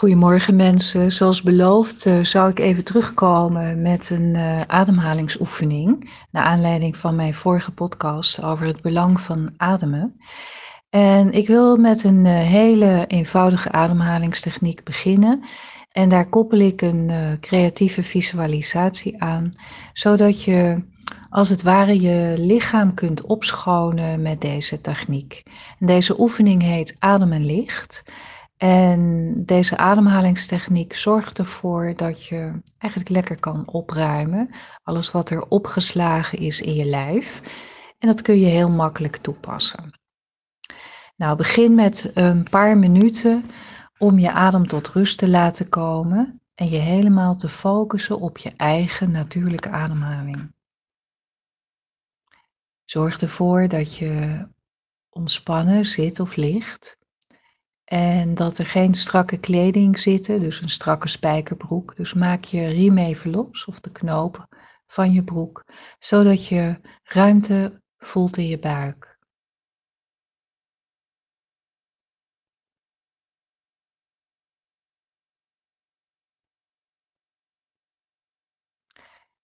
Goedemorgen mensen. Zoals beloofd uh, zou ik even terugkomen met een uh, ademhalingsoefening. Naar aanleiding van mijn vorige podcast over het belang van ademen. En ik wil met een uh, hele eenvoudige ademhalingstechniek beginnen. En daar koppel ik een creatieve visualisatie aan, zodat je als het ware je lichaam kunt opschonen met deze techniek. En deze oefening heet Adem en Licht. En deze ademhalingstechniek zorgt ervoor dat je eigenlijk lekker kan opruimen. Alles wat er opgeslagen is in je lijf. En dat kun je heel makkelijk toepassen. Nou, begin met een paar minuten om je adem tot rust te laten komen en je helemaal te focussen op je eigen natuurlijke ademhaling. Zorg ervoor dat je ontspannen zit of ligt. En dat er geen strakke kleding zitten, dus een strakke spijkerbroek. Dus maak je riem even los of de knoop van je broek, zodat je ruimte voelt in je buik.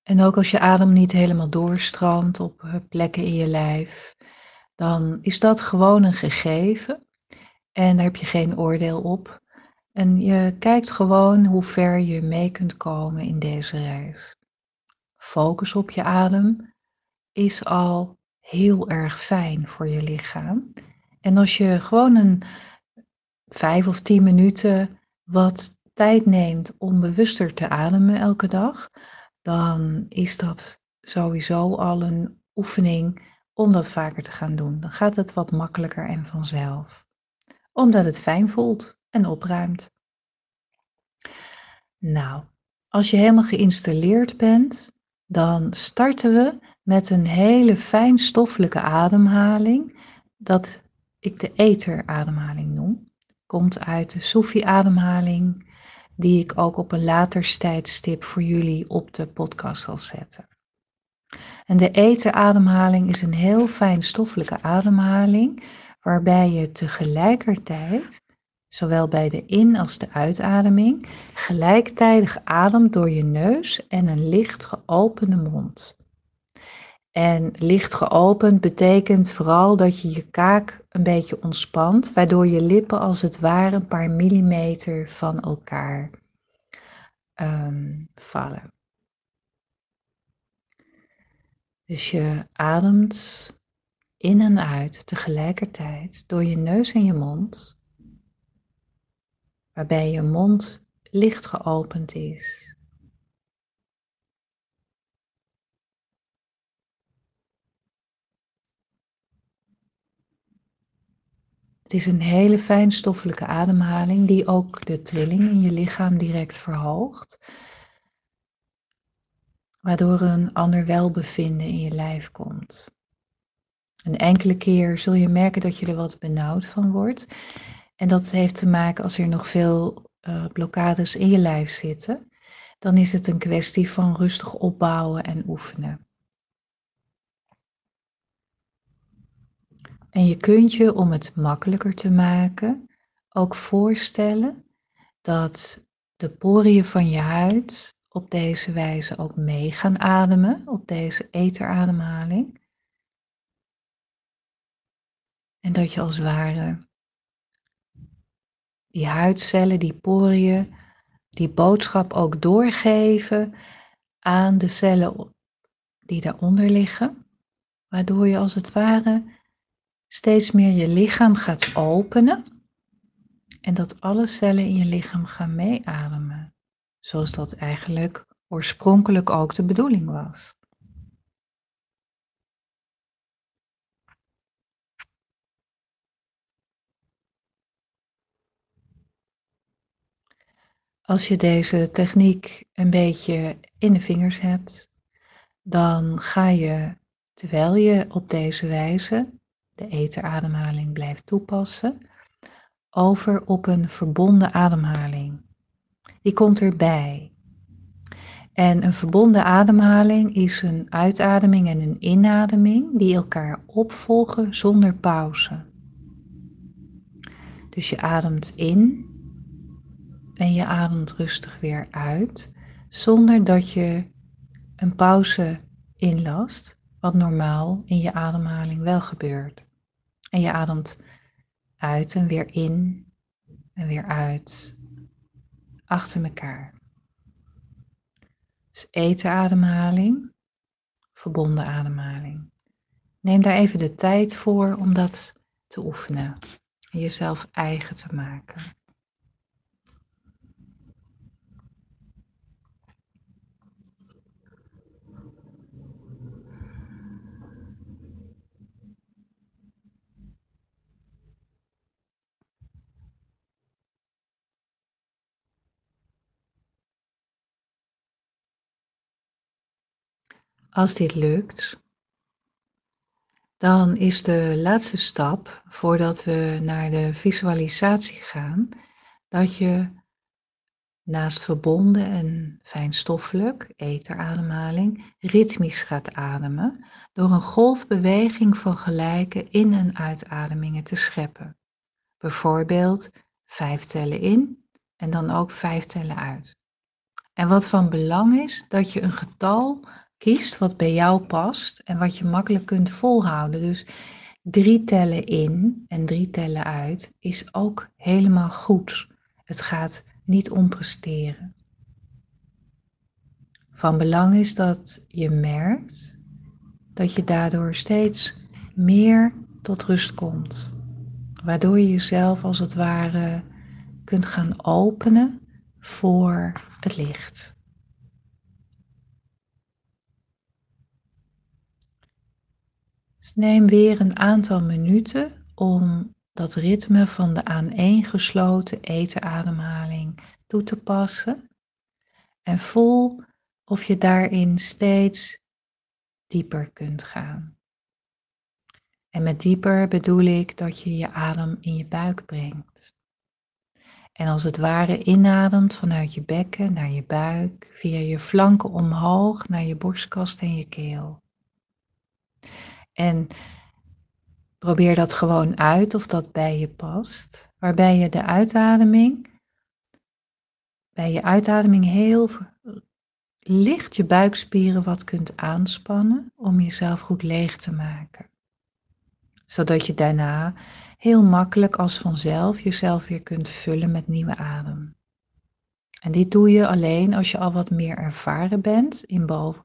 En ook als je adem niet helemaal doorstroomt op eh, plekken in je lijf, dan is dat gewoon een gegeven. En daar heb je geen oordeel op. En je kijkt gewoon hoe ver je mee kunt komen in deze reis. Focus op je adem is al heel erg fijn voor je lichaam. En als je gewoon een vijf of tien minuten wat tijd neemt om bewuster te ademen elke dag, dan is dat sowieso al een oefening om dat vaker te gaan doen. Dan gaat het wat makkelijker en vanzelf omdat het fijn voelt en opruimt. Nou, als je helemaal geïnstalleerd bent, dan starten we met een hele fijnstoffelijke ademhaling, dat ik de etherademhaling noem. Komt uit de Sofi-ademhaling, die ik ook op een later tijdstip voor jullie op de podcast zal zetten. En de etherademhaling is een heel fijnstoffelijke ademhaling, waarbij je tegelijkertijd, zowel bij de in- als de uitademing, gelijktijdig ademt door je neus en een licht geopende mond. En licht geopend betekent vooral dat je je kaak een beetje ontspant, waardoor je lippen als het ware een paar millimeter van elkaar um, vallen. Dus je ademt in en uit tegelijkertijd door je neus en je mond, waarbij je mond licht geopend is. Het is een hele fijnstoffelijke ademhaling die ook de trilling in je lichaam direct verhoogt, waardoor een ander welbevinden in je lijf komt. Een enkele keer zul je merken dat je er wat benauwd van wordt. En dat heeft te maken als er nog veel uh, blokkades in je lijf zitten. Dan is het een kwestie van rustig opbouwen en oefenen. En je kunt je, om het makkelijker te maken, ook voorstellen dat de poriën van je huid op deze wijze ook mee gaan ademen, op deze eterademhaling. En dat je als ware die huidcellen, die poriën, die boodschap ook doorgeven aan de cellen die daaronder liggen. Waardoor je als het ware steeds meer je lichaam gaat openen. En dat alle cellen in je lichaam gaan meeademen. Zoals dat eigenlijk oorspronkelijk ook de bedoeling was. Als je deze techniek een beetje in de vingers hebt, dan ga je, terwijl je op deze wijze de eterademhaling blijft toepassen, over op een verbonden ademhaling. Die komt erbij. En een verbonden ademhaling is een uitademing en een inademing die elkaar opvolgen zonder pauze. Dus je ademt in en je ademt rustig weer uit, zonder dat je een pauze inlast, wat normaal in je ademhaling wel gebeurt. En je ademt uit en weer in en weer uit, achter elkaar. Dus etenademhaling, verbonden ademhaling. Neem daar even de tijd voor om dat te oefenen en jezelf eigen te maken. Als dit lukt, dan is de laatste stap voordat we naar de visualisatie gaan, dat je naast verbonden en fijnstoffelijk, eterademhaling, ritmisch gaat ademen door een golfbeweging van gelijke in- en uitademingen te scheppen. Bijvoorbeeld vijf tellen in en dan ook vijf tellen uit. En wat van belang is, dat je een getal kiest wat bij jou past en wat je makkelijk kunt volhouden. Dus drie tellen in en drie tellen uit is ook helemaal goed. Het gaat niet om presteren. Van belang is dat je merkt dat je daardoor steeds meer tot rust komt. Waardoor je jezelf als het ware kunt gaan openen voor het licht. Dus neem weer een aantal minuten om dat ritme van de aaneengesloten etenademhaling toe te passen. En voel of je daarin steeds dieper kunt gaan. En met dieper bedoel ik dat je je adem in je buik brengt. En als het ware inademt vanuit je bekken naar je buik, via je flanken omhoog naar je borstkast en je keel. En probeer dat gewoon uit of dat bij je past. Waarbij je de uitademing, bij je uitademing heel licht je buikspieren wat kunt aanspannen om jezelf goed leeg te maken. Zodat je daarna heel makkelijk als vanzelf jezelf weer kunt vullen met nieuwe adem. En dit doe je alleen als je al wat meer ervaren bent in, boven,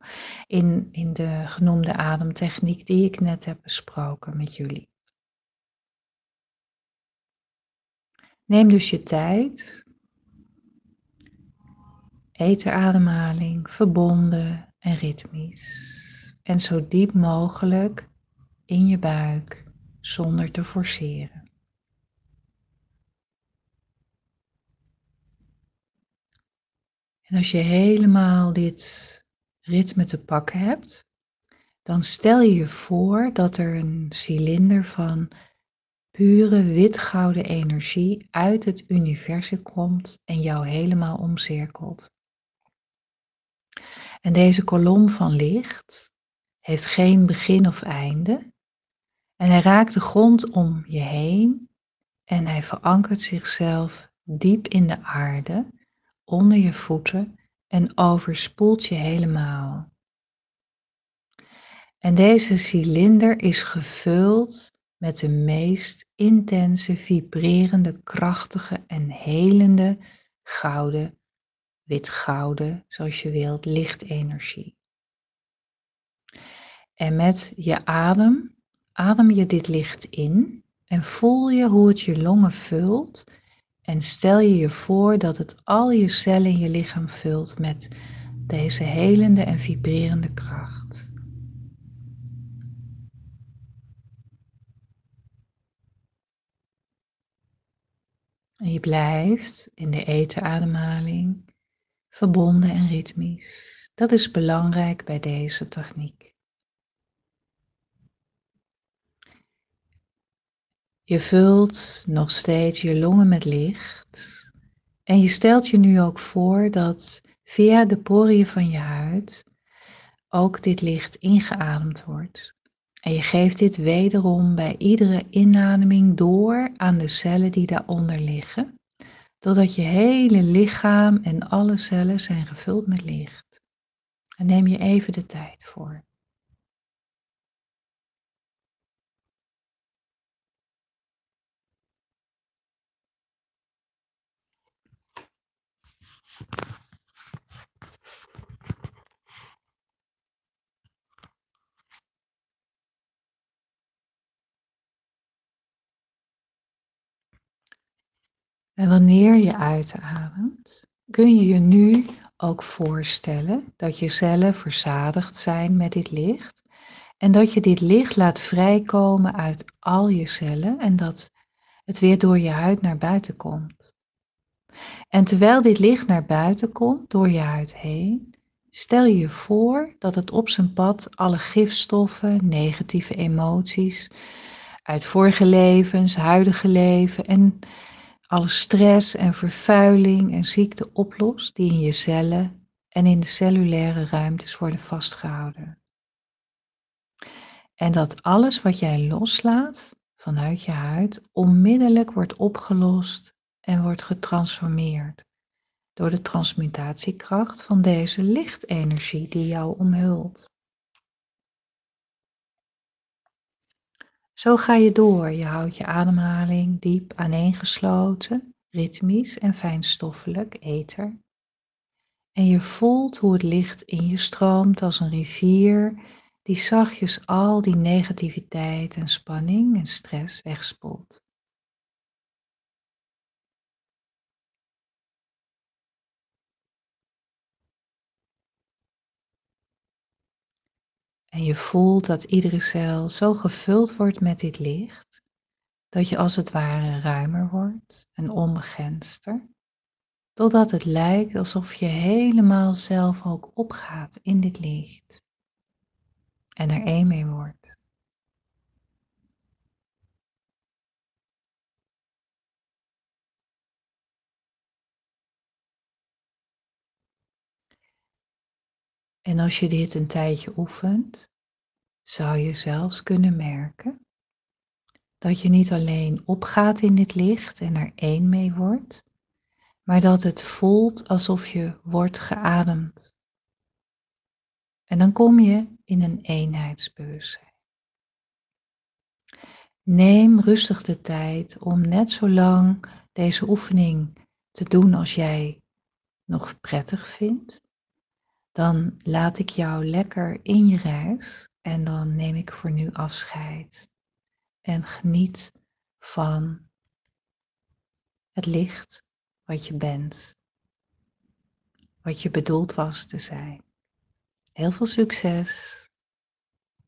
in, in de genoemde ademtechniek die ik net heb besproken met jullie. Neem dus je tijd. Eterademhaling, verbonden en ritmisch. En zo diep mogelijk in je buik zonder te forceren. En als je helemaal dit ritme te pakken hebt, dan stel je je voor dat er een cilinder van pure witgouden energie uit het universum komt en jou helemaal omcirkelt. En deze kolom van licht heeft geen begin of einde en hij raakt de grond om je heen en hij verankert zichzelf diep in de aarde onder je voeten en overspoelt je helemaal. En deze cilinder is gevuld met de meest intense, vibrerende, krachtige en helende gouden, witgouden, zoals je wilt, lichtenergie. En met je adem adem je dit licht in en voel je hoe het je longen vult en stel je je voor dat het al je cellen in je lichaam vult met deze helende en vibrerende kracht. En je blijft in de etenademhaling verbonden en ritmisch. Dat is belangrijk bij deze techniek. Je vult nog steeds je longen met licht. En je stelt je nu ook voor dat via de poriën van je huid ook dit licht ingeademd wordt. En je geeft dit wederom bij iedere inademing door aan de cellen die daaronder liggen. Totdat je hele lichaam en alle cellen zijn gevuld met licht. En neem je even de tijd voor. En wanneer je uitademt, kun je je nu ook voorstellen dat je cellen verzadigd zijn met dit licht en dat je dit licht laat vrijkomen uit al je cellen en dat het weer door je huid naar buiten komt. En terwijl dit licht naar buiten komt door je huid heen, stel je voor dat het op zijn pad alle gifstoffen, negatieve emoties uit vorige levens, huidige leven en alle stress en vervuiling en ziekte oplost die in je cellen en in de cellulaire ruimtes worden vastgehouden. En dat alles wat jij loslaat vanuit je huid onmiddellijk wordt opgelost en wordt getransformeerd door de transmutatiekracht van deze lichtenergie die jou omhult. Zo ga je door. Je houdt je ademhaling diep aaneengesloten, ritmisch en fijnstoffelijk, ether. En je voelt hoe het licht in je stroomt als een rivier die zachtjes al die negativiteit en spanning en stress wegspoelt. En je voelt dat iedere cel zo gevuld wordt met dit licht, dat je als het ware ruimer wordt en onbegrensder, totdat het lijkt alsof je helemaal zelf ook opgaat in dit licht en er één mee wordt. En als je dit een tijdje oefent, zou je zelfs kunnen merken dat je niet alleen opgaat in dit licht en er één mee wordt, maar dat het voelt alsof je wordt geademd. En dan kom je in een eenheidsbewustzijn. Neem rustig de tijd om net zo lang deze oefening te doen als jij nog prettig vindt dan laat ik jou lekker in je reis en dan neem ik voor nu afscheid. En geniet van het licht wat je bent, wat je bedoeld was te zijn. Heel veel succes!